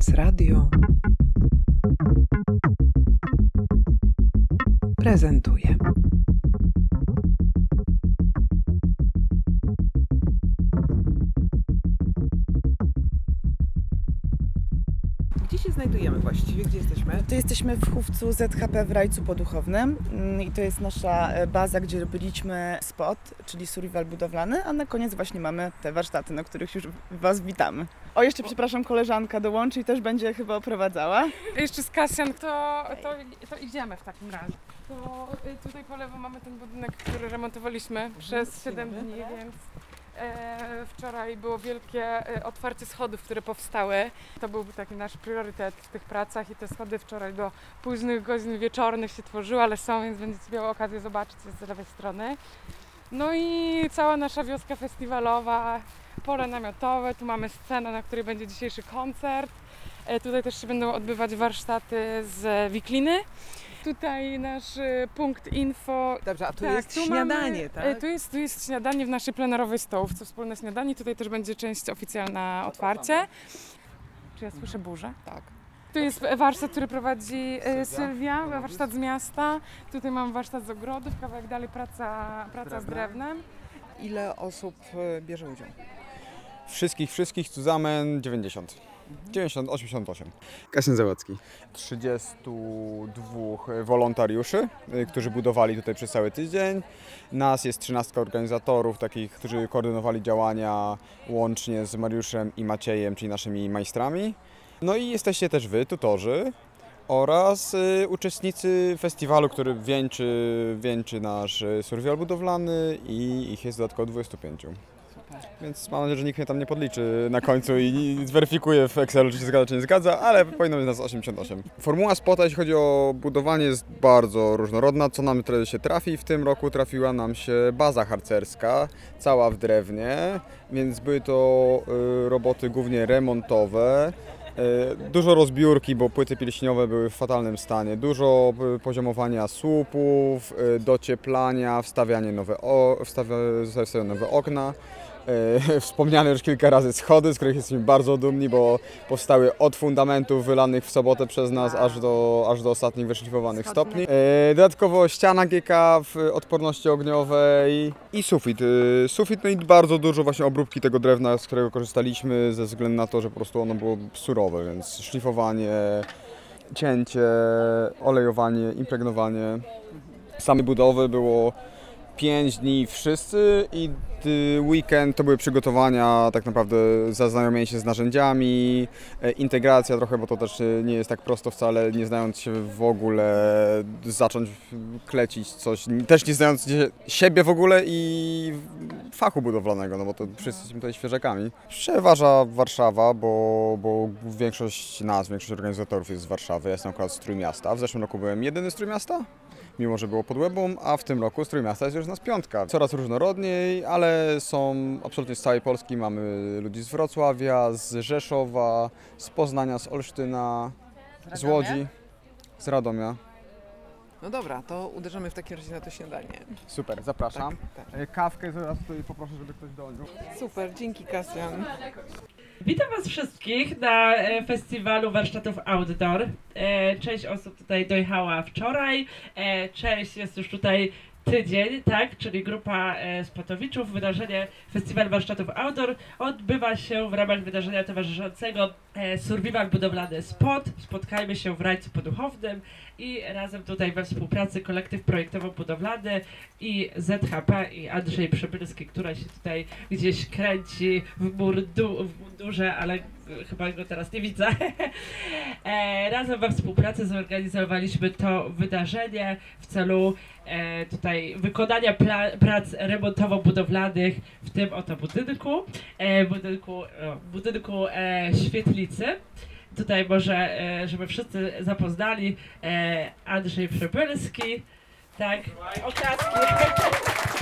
Science Radio prezentuje. Gdzie się znajdujemy właściwie? Gdzie jesteśmy? To jesteśmy w chówcu ZHP w Rajcu Poduchownym Mm, i to jest nasza e, baza, gdzie robiliśmy spot, czyli survival budowlany, a na koniec właśnie mamy te warsztaty, na których już Was witamy. O, jeszcze przepraszam, koleżanka dołączy i też będzie chyba oprowadzała. Jeszcze z Kasjan, to, to, to idziemy w takim razie. To y, tutaj po lewo mamy ten budynek, który remontowaliśmy przez 7 dni, więc e, wczoraj było wielkie e, otwarcie schodów, które powstały. To byłby taki nasz priorytet w tych pracach i te schody wczoraj do późnych godzin wieczornych się tworzyły, ale są, więc będziecie miały okazję zobaczyć je z lewej strony. No i cała nasza wioska festiwalowa, pole namiotowe, tu mamy scenę, na której będzie dzisiejszy koncert. E, Tutaj też się będą odbywać warsztaty z wikliny. Tutaj nasz e, punkt info. Dobrze, a tu Tak, jest tu śniadanie, mamy, tak? e, Tu jest, tu jest śniadanie w naszej plenerowej stołówce, wspólne śniadanie. Tutaj też będzie część oficjalna otwarcie. Czy ja słyszę burzę? Tak. Tu jest warsztat, który prowadzi e, Sylwia, warsztat z miasta. Tutaj mam warsztat z ogrodów, kawałek dalej praca, praca z drewnem. Ile osób e, bierze udział? Wszystkich, wszystkich zusammen 90. 90, 88. Kasjan Załocki. 32 wolontariuszy, y, którzy budowali tutaj przez cały tydzień. Nas jest 13 organizatorów, takich, którzy koordynowali działania łącznie z Mariuszem i Maciejem, czyli naszymi majstrami. No i jesteście też wy, tutorzy oraz y, uczestnicy festiwalu, który wieńczy, wieńczy nasz y, survival budowlany i ich jest dodatkowo 25. Więc mam nadzieję, że nikt mnie tam nie podliczy na końcu i zweryfikuje w Excelu, czy się zgadza, czy nie zgadza, ale powinno być nas 88. Formuła spota, jeśli chodzi o budowanie, jest bardzo różnorodna. Co nam się trafi? W tym roku trafiła nam się baza harcerska, cała w drewnie, więc były to y, roboty głównie remontowe. Y, Dużo rozbiórki, bo płyty pilśniowe były w fatalnym stanie. Dużo y, poziomowania słupów, y, docieplania, wstawianie nowe, o, wstawia, nowe okna. E, Wspomniane już kilka razy schody, z których jesteśmy bardzo dumni, bo powstały od fundamentów wylanych w sobotę przez nas aż do, aż do ostatnich wyszlifowanych stopni. E, Dodatkowo ściana GK w odporności ogniowej i sufit. E, Sufit, no i bardzo dużo właśnie obróbki tego drewna, z którego korzystaliśmy ze względu na to, że po prostu ono było surowe, więc szlifowanie, cięcie, olejowanie, impregnowanie. Samej budowy było 5 dni wszyscy i weekend to były przygotowania, tak naprawdę zaznajomienie się z narzędziami, e, integracja trochę, bo to też e, nie jest tak prosto wcale, nie znając się w ogóle, zacząć klecić coś, też nie znając siebie w ogóle i fachu budowlanego, no bo to wszyscy jesteśmy tutaj świeżakami. Przeważa Warszawa, bo, bo większość nas, większość organizatorów jest z Warszawy, ja jestem akurat z Trójmiasta. W zeszłym roku byłem jedyny z Trójmiasta, mimo że było pod łebą, a w tym roku z Trójmiasta jest już nas piątka. Coraz różnorodniej, ale są absolutnie z całej Polski. Mamy ludzi z Wrocławia, z Rzeszowa, z Poznania, z Olsztyna, z Łodzi, z Radomia. No dobra, to uderzymy w takim razie na to śniadanie. Super, zapraszam. Tak. E, Kawkę zaraz tutaj poproszę, żeby ktoś doniósł. Super, dzięki Kasjan. Witam Was wszystkich na e, festiwalu warsztatów outdoor. E, Część osób tutaj dojechała wczoraj, część jest już tutaj tydzień, tak, czyli grupa e, spotowiczów. Wydarzenie Festiwal Warsztatów Outdoor odbywa się w ramach wydarzenia towarzyszącego e, Survival Budowlany Spot. Spotkajmy się w Rajcu Poduchownym i razem tutaj we współpracy kolektyw projektowo-budowlany i ZHP i Andrzej Przybylski, która się tutaj gdzieś kręci w, murdu, w mundurze, ale chyba go teraz nie widzę. e, razem we współpracy zorganizowaliśmy to wydarzenie w celu e, tutaj wykonania prac remontowo-budowlanych w tym oto budynku, e, budynku, budynku e, świetlicy. Tutaj może, e, żeby wszyscy zapoznali, e, Andrzej Przybylski, tak, oklaski.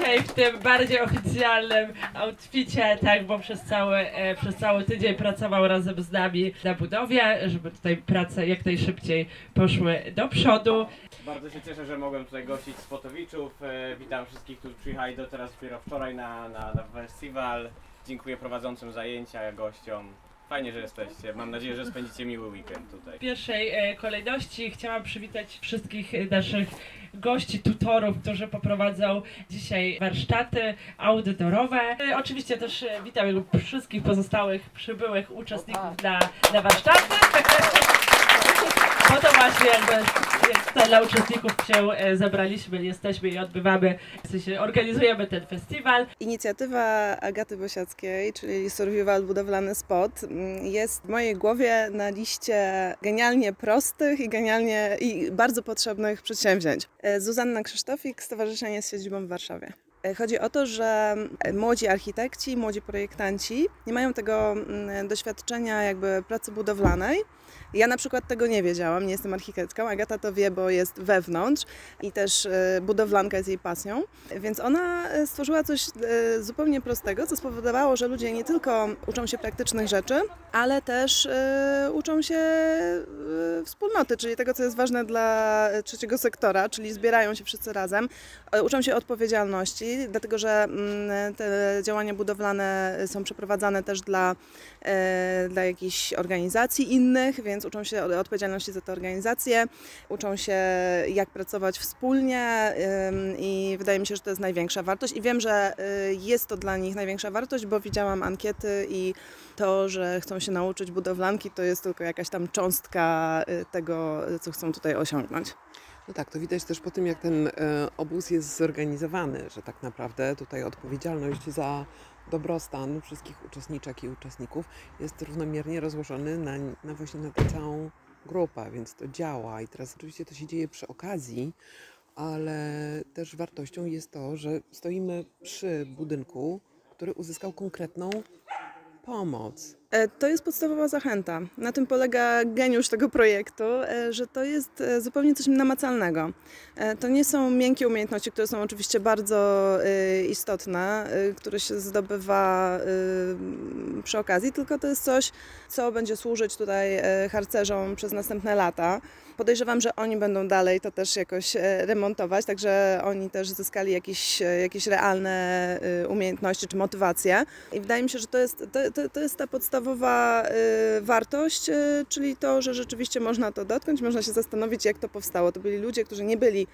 Dzisiaj w tym bardziej oficjalnym outficie, tak, bo przez cały, e, przez cały tydzień pracował razem z nami na budowie, żeby tutaj prace jak najszybciej poszły do przodu. Bardzo się cieszę, że mogłem tutaj gościć Spotowiczów. E, witam wszystkich, którzy przyjechali do teraz dopiero wczoraj na, na, na festiwal. Dziękuję prowadzącym zajęcia, gościom. Fajnie, że jesteście. Mam nadzieję, że spędzicie miły weekend tutaj. W pierwszej e, kolejności chciałam przywitać wszystkich e, naszych gości, tutorów, którzy poprowadzą dzisiaj warsztaty outdoorowe. E, Oczywiście też e, witam wszystkich pozostałych przybyłych uczestników na, na warsztaty. Po to właśnie jakby jak tutaj dla uczestników się e, zebraliśmy, jesteśmy i odbywamy, w sensie organizujemy ten festiwal. Inicjatywa Agaty Bosiackiej, czyli Survival Budowlany Spot, mm, jest w mojej głowie na liście genialnie prostych i genialnie i bardzo potrzebnych przedsięwzięć. E, Zuzanna Krzysztofik, Stowarzyszenie z siedzibą w Warszawie. E, Chodzi o to, że młodzi architekci, młodzi projektanci nie mają tego mm, doświadczenia jakby pracy budowlanej. Ja na przykład tego nie wiedziałam, nie jestem architektką, Agata to wie, bo jest wewnątrz i też e, budowlanka jest jej pasją. Więc ona e, stworzyła coś e, zupełnie prostego, co spowodowało, że ludzie nie tylko uczą się praktycznych rzeczy, ale też uczą się wspólnoty, czyli tego, co jest ważne dla trzeciego sektora, czyli zbierają się wszyscy razem, uczą się odpowiedzialności, dlatego że mm, te działania budowlane są przeprowadzane też dla, dla jakichś organizacji innych, więc uczą się od- odpowiedzialności za te organizacje, uczą się jak pracować wspólnie i wydaje mi się, że to jest największa wartość i wiem, że y, jest to dla nich największa wartość, bo widziałam ankiety i to, że chcą się nauczyć budowlanki, to jest tylko jakaś tam cząstka y, tego, co chcą tutaj osiągnąć. No tak, to widać też po tym, jak ten e, obóz jest zorganizowany, że tak naprawdę tutaj odpowiedzialność za dobrostan wszystkich uczestniczek i uczestników jest równomiernie rozłożony na, na właśnie na tę całą grupę, więc to działa i teraz oczywiście to się dzieje przy okazji, ale też wartością jest to, że stoimy przy budynku, który uzyskał konkretną pomoc. E, To jest podstawowa zachęta. Na tym polega geniusz tego projektu, e, że to jest e, zupełnie coś namacalnego. To nie są miękkie umiejętności, które są oczywiście bardzo istotne, które się zdobywa przy okazji, tylko to jest coś, co będzie służyć tutaj harcerzom przez następne lata. Podejrzewam, że oni będą dalej to też jakoś remontować, także oni też zyskali jakieś, jakieś realne umiejętności czy motywacje. I wydaje mi się, że to jest, to, to, to jest ta podstawowa y, wartość, y, czyli to, że rzeczywiście można to dotknąć, można się zastanowić, jak to powstało. To byli ludzie, którzy nie byli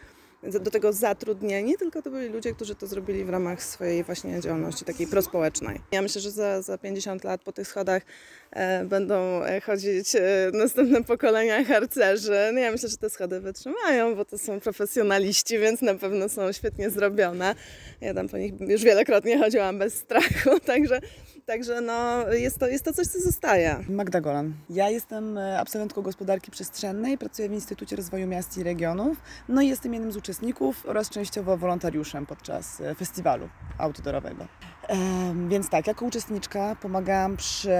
do tego zatrudnieni, tylko to byli ludzie, którzy to zrobili w ramach swojej właśnie działalności takiej prospołecznej. Ja myślę, że za, za 50 lat po tych schodach e, będą e, chodzić e, następne pokolenia harcerzy. No ja myślę, że te schody wytrzymają, bo to są profesjonaliści, więc na pewno są świetnie zrobione. Ja tam po nich już wielokrotnie chodziłam bez strachu, także, także no, jest, to, jest to coś, co zostaje. Magda Golan. Ja jestem e, absolwentką gospodarki przestrzennej, pracuję w Instytucie Rozwoju Miast i Regionów, no i jestem jednym z uczestników oraz częściowo wolontariuszem podczas e, festiwalu outdoorowego. Więc tak, jako uczestniczka pomagałam przy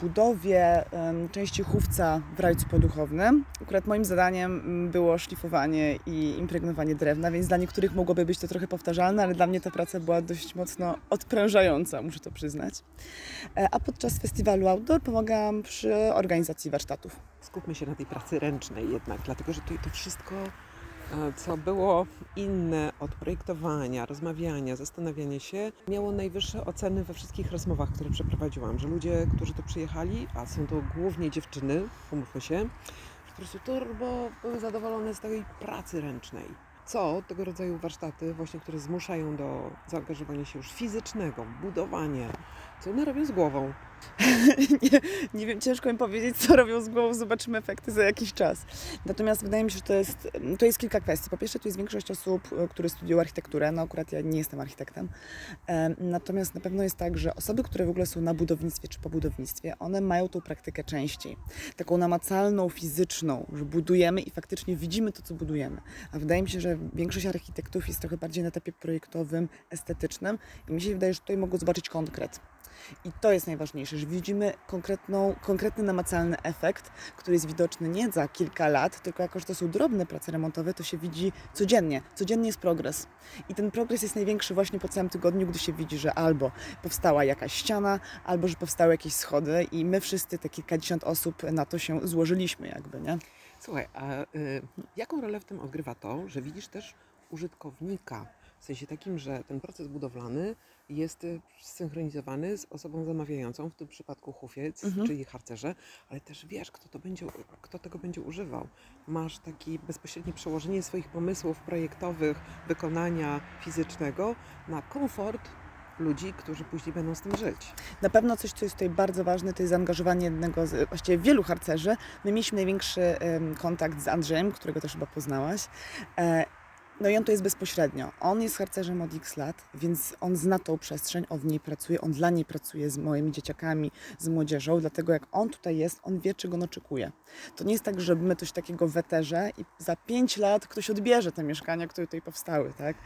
budowie części chówca w rajcu poduchownym. Akurat moim zadaniem mm, było szlifowanie i impregnowanie drewna, więc dla niektórych mogłoby być to trochę powtarzalne, ale dla mnie ta praca była dość mocno odprężająca, muszę to przyznać. E, A podczas festiwalu outdoor pomagałam przy organizacji warsztatów. skupmy się na tej pracy ręcznej jednak, dlatego że tutaj to wszystko, co było inne od projektowania, rozmawiania, zastanawiania się, miało najwyższe oceny we wszystkich rozmowach, które przeprowadziłam, że ludzie, którzy tu przyjechali, a są to głównie dziewczyny, umówmy się, po prostu turbo były zadowolone z tej pracy ręcznej. Co tego rodzaju warsztaty, właśnie, które zmuszają do zaangażowania się już fizycznego, budowanie, co one robią z głową. nie, nie wiem, ciężko mi powiedzieć, co robią z głową, zobaczymy efekty za jakiś czas. Natomiast wydaje mi się, że to jest, to jest kilka kwestii. Po pierwsze, tu jest większość osób, e, które studiują architekturę, no akurat ja nie jestem architektem. Natomiast na pewno jest tak, że osoby, które w ogóle są na budownictwie czy po budownictwie, one mają tą praktykę częściej. Taką namacalną, fizyczną, że budujemy i faktycznie widzimy to, co budujemy. A wydaje mi się, że większość architektów jest trochę bardziej na etapie projektowym, estetycznym i mi się wydaje, że tutaj mogą zobaczyć konkret. I to jest najważniejsze, że widzimy konkretną, konkretny, namacalny efekt, który jest widoczny nie za kilka lat, tylko jako, że to są drobne prace remontowe, to się widzi codziennie. Codziennie jest progres. I ten progres jest największy właśnie po całym tygodniu, gdy się widzi, że albo powstała jakaś ściana, albo że powstały jakieś schody i my wszyscy, te kilkadziesiąt osób na to się złożyliśmy jakby, nie? Słuchaj, a y, jaką rolę w tym odgrywa to, że widzisz też użytkownika W sensie takim, że ten proces budowlany jest y, zsynchronizowany z osobą zamawiającą, w tym przypadku hufiec, Mhm. czyli harcerze, ale też wiesz, kto, to będzie, kto tego będzie używał. Masz takie bezpośrednie przełożenie swoich pomysłów projektowych, wykonania fizycznego na komfort ludzi, którzy później będą z tym żyć. Na pewno coś, co jest tutaj bardzo ważne, to jest zaangażowanie jednego z, właściwie wielu harcerzy. My mieliśmy największy kontakt z Andrzejem, którego też chyba poznałaś. No i on to jest bezpośrednio. On jest harcerzem od x lat, więc on zna tą przestrzeń, on w niej pracuje, on dla niej pracuje z moimi dzieciakami, z młodzieżą, dlatego jak on tutaj jest, on wie, czego on oczekuje. To nie jest tak, że my coś takiego weterze i za pięć lat ktoś odbierze te mieszkania, które tutaj powstały, tak?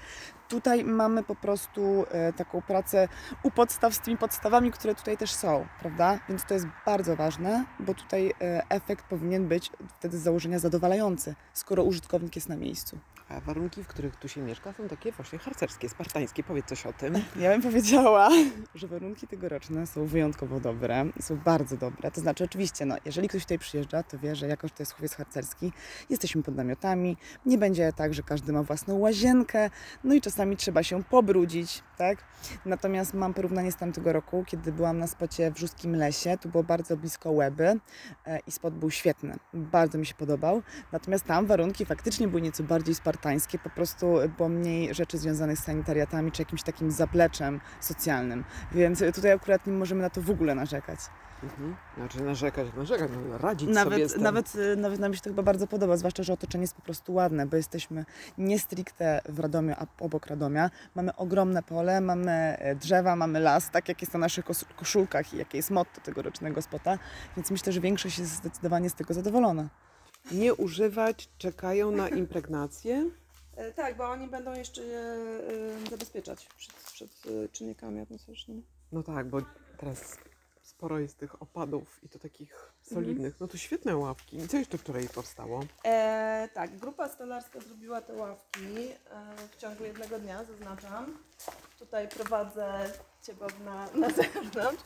Tutaj mamy po prostu e, taką pracę u podstaw z tymi podstawami, które tutaj też są, prawda? Więc to jest bardzo ważne, bo tutaj e, efekt powinien być wtedy z założenia zadowalający, skoro użytkownik jest na miejscu. Warunki, w których tu się mieszka, są takie właśnie harcerskie, spartańskie. Powiedz coś o tym. Ja bym powiedziała, że warunki tegoroczne są wyjątkowo dobre, są bardzo dobre. To znaczy, oczywiście, no, jeżeli ktoś tutaj przyjeżdża, to wie, że jako, że to jest chłopiec harcerski, jesteśmy pod namiotami, nie będzie tak, że każdy ma własną łazienkę, no i czasami trzeba się pobrudzić, tak? Natomiast mam porównanie z tamtego roku, kiedy byłam na spocie w Żuskim Lesie, tu było bardzo blisko Łeby e, i spot był świetny, bardzo mi się podobał. Natomiast tam warunki faktycznie były nieco bardziej spartańskie, po prostu było mniej rzeczy związanych z sanitariatami czy jakimś takim zapleczem socjalnym. Więc tutaj akurat nie możemy na to w ogóle narzekać. Mhm. Znaczy narzekać, narzekać, no, radzić sobie Nawet, z tym. nawet, y, nawet nam się to chyba bardzo podoba, zwłaszcza, że otoczenie jest po prostu ładne, bo jesteśmy nie stricte w Radomiu, a obok Radomia. Mamy ogromne pole, mamy e, drzewa, mamy las, tak jak jest na naszych kos- koszulkach i jakie jest motto tegorocznego spota, więc myślę, że większość jest zdecydowanie z tego zadowolona. Nie używać, czekają na impregnację. E, Tak, bo oni będą jeszcze je e, zabezpieczać przed, przed e, czynnikami atmosferycznymi. No tak, bo teraz sporo jest tych opadów i to takich solidnych. No to świetne ławki. I co jeszcze wczoraj powstało? E, tak, grupa stolarska zrobiła te ławki e, w ciągu jednego dnia, zaznaczam. Tutaj prowadzę Cię Bob na, na zewnątrz.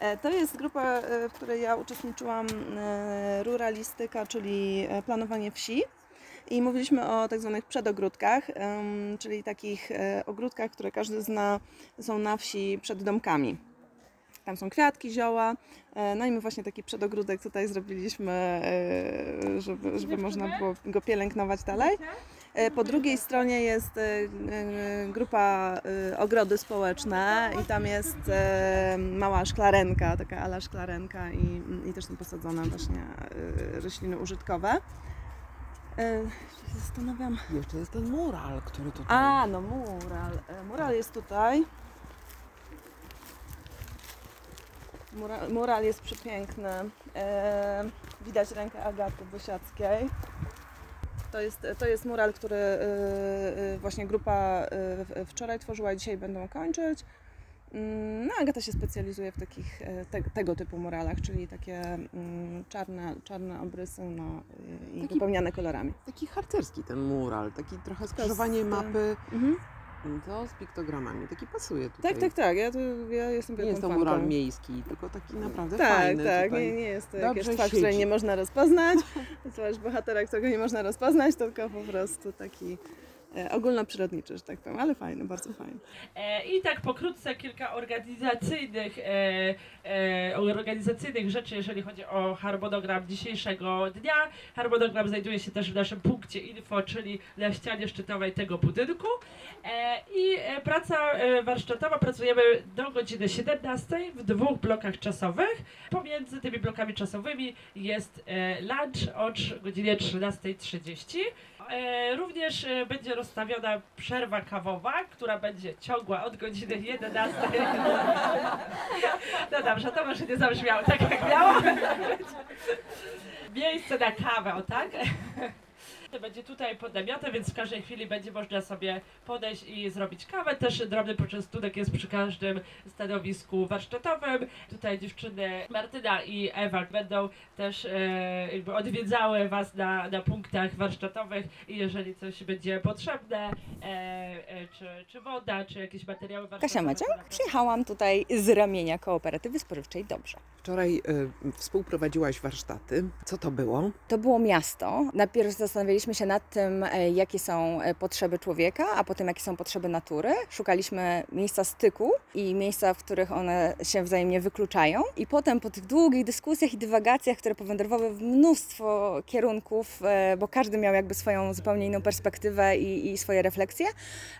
E, to jest grupa, e, w której ja uczestniczyłam, e, ruralistyka, czyli e, planowanie wsi. I mówiliśmy o tak zwanych przedogródkach, em, czyli takich e, ogródkach, które każdy zna, są na wsi przed domkami. Tam są kwiatki, zioła. E, No i my właśnie taki przedogródek tutaj zrobiliśmy, e, żeby, żeby można było go pielęgnować dalej. E, Po drugiej stronie jest grupa ogrody społeczne i tam jest mała szklarenka, taka ala szklarenka i, i też są posadzone właśnie rośliny użytkowe. Się Zastanawiam. Jeszcze jest ten mural, który tutaj... A, no mural. Mural jest tutaj. Mural, mural jest przepiękny. E, widać rękę Agaty Bosiackiej. To jest, to jest mural, który e, e, właśnie grupa w- wczoraj tworzyła dzisiaj będą kończyć. Mm, No, Agata się specjalizuje w takich e, te, tego typu muralach, czyli takie mm, czarne, czarne obrysy no, i Taki- wypełniane kolorami. Taki harcerski ten mural, taki trochę skrzyżowanie mapy Mhm. To z piktogramami. Taki pasuje tutaj. Tak, tak, tak. Ja, tu, ja jestem Nie jest to fanką. mural miejski, tylko taki naprawdę Tak, fajny tak. tutaj. Nie, nie jest to Dobrze jakaś twarz, której nie można rozpoznać. Zobacz, bohatera, którego nie można rozpoznać, tylko po prostu taki ogólnoprzyrodniczy, że tak powiem, ale fajny, bardzo fajny. E, I tak pokrótce kilka organizacyjnych, e, e, organizacyjnych rzeczy, jeżeli chodzi o harmonogram dzisiejszego dnia. Harmonogram znajduje się też w naszym punkcie info, czyli na ścianie szczytowej tego budynku. E, I e, praca e, warsztatowa, pracujemy do godziny 17 w dwóch blokach czasowych. Pomiędzy tymi blokami czasowymi jest e, lunch o godzinie 13.30. E, również e, będzie rozstawiona przerwa kawowa, która będzie ciągła od godziny 11. No dobrze, to może nie zabrzmiało tak jak miało. Miejsce na kawę, tak? To będzie tutaj pod namiotem, więc w każdej chwili będzie można sobie podejść i zrobić kawę. Też drobny poczęstunek jest przy każdym stanowisku warsztatowym. Tutaj dziewczyny Martyna i Ewa będą też e, jakby odwiedzały Was na, na punktach warsztatowych i jeżeli coś będzie potrzebne, e, e, czy, czy woda, czy jakieś materiały warsztatowe. Kasia Maciak, przyjechałam tutaj z ramienia kooperatywy spożywczej Dobrze. Wczoraj y, współprowadziłaś warsztaty. Co to było? To było miasto. Najpierw zastanawialiśmy zastanawialiśmy się nad tym, e, jakie są e, potrzeby człowieka, a potem jakie są potrzeby natury. Szukaliśmy miejsca styku i miejsca, w których one się wzajemnie wykluczają. I potem po tych długich dyskusjach i dywagacjach, które powędrowały w mnóstwo kierunków, e, bo każdy miał jakby swoją zupełnie inną perspektywę i, i swoje refleksje,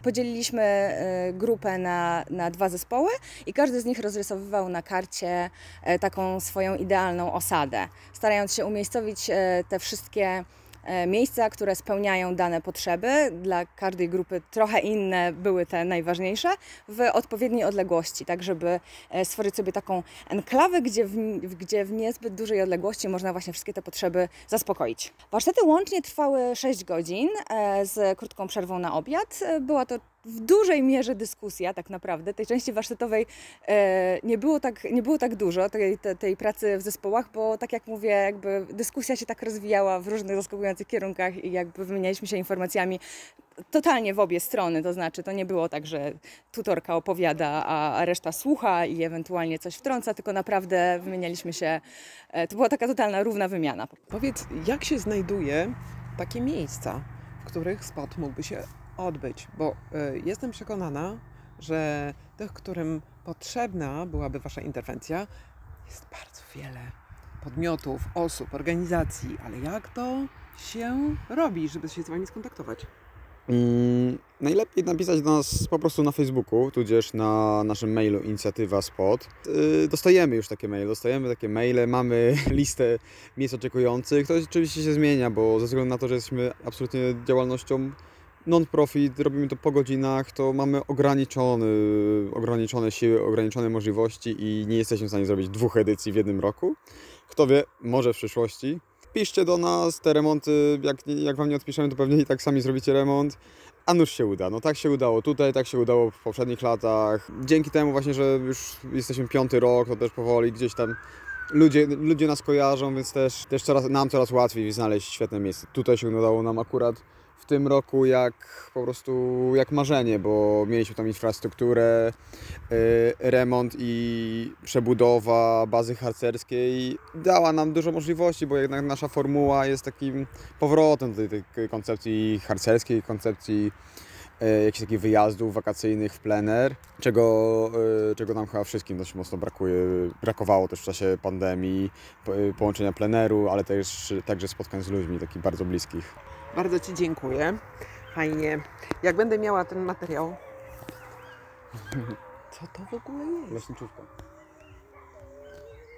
podzieliliśmy grupę na, na dwa zespoły i każdy z nich rozrysowywał na karcie taką swoją idealną osadę, starając się umiejscowić te wszystkie miejsca, które spełniają dane potrzeby. Dla każdej grupy trochę inne były te najważniejsze, w odpowiedniej odległości, tak żeby e, stworzyć sobie taką enklawę, gdzie w, gdzie w niezbyt dużej odległości można właśnie wszystkie te potrzeby zaspokoić. Warsztaty łącznie trwały 6 godzin e, z krótką przerwą na obiad. E, Była to w dużej mierze dyskusja tak naprawdę. Tej części warsztatowej e, nie, było tak, nie było tak dużo, tej, tej, tej pracy w zespołach, bo tak jak mówię, jakby dyskusja się tak rozwijała w różnych zaskakujących kierunkach i jakby wymienialiśmy się informacjami totalnie w obie strony, to znaczy to nie było tak, że tutorka opowiada, a reszta słucha i ewentualnie coś wtrąca, tylko naprawdę wymienialiśmy się, e, to była taka totalna równa wymiana. Powiedz, jak się znajduje takie miejsca, w których spot mógłby się odbyć? Bo y, jestem przekonana, że tych, którym potrzebna byłaby Wasza interwencja, jest bardzo wiele podmiotów, osób, organizacji, ale jak to się robi, żeby się z Wami skontaktować? Mm, najlepiej napisać do nas po prostu na Facebooku, tudzież na naszym mailu inicjatywa spot. Yy, dostajemy już takie maile, dostajemy takie maile, mamy listę miejsc oczekujących. To oczywiście się zmienia, bo ze względu na to, że jesteśmy absolutnie działalnością non-profit, robimy to po godzinach, to mamy ograniczony, ograniczone siły, ograniczone możliwości i nie jesteśmy w stanie zrobić dwóch edycji w jednym roku. Kto wie, może w przyszłości. Piszcie do nas, te remonty, jak, jak Wam nie odpiszemy, to pewnie i tak sami zrobicie remont. A nuż się uda. No tak się udało tutaj, tak się udało w poprzednich latach. Dzięki temu właśnie, że już jesteśmy piąty rok, to też powoli gdzieś tam ludzie, ludzie nas kojarzą, więc też, też coraz, nam coraz łatwiej znaleźć świetne miejsce. Tutaj się udało nam akurat tym roku jak po prostu jak marzenie, bo mieliśmy tam infrastrukturę, y, remont i przebudowa bazy harcerskiej dała nam dużo możliwości, bo jednak nasza formuła jest takim powrotem do tej, tej koncepcji harcerskiej, koncepcji e, jakichś takich wyjazdów wakacyjnych w plener, czego, e, czego nam chyba wszystkim dość mocno brakuje. Brakowało też w czasie pandemii e, połączenia pleneru, ale też także spotkań z ludźmi takich bardzo bliskich. Bardzo Ci dziękuję. Fajnie. Jak będę miała ten materiał. Co to w ogóle jest? Leśniczówka.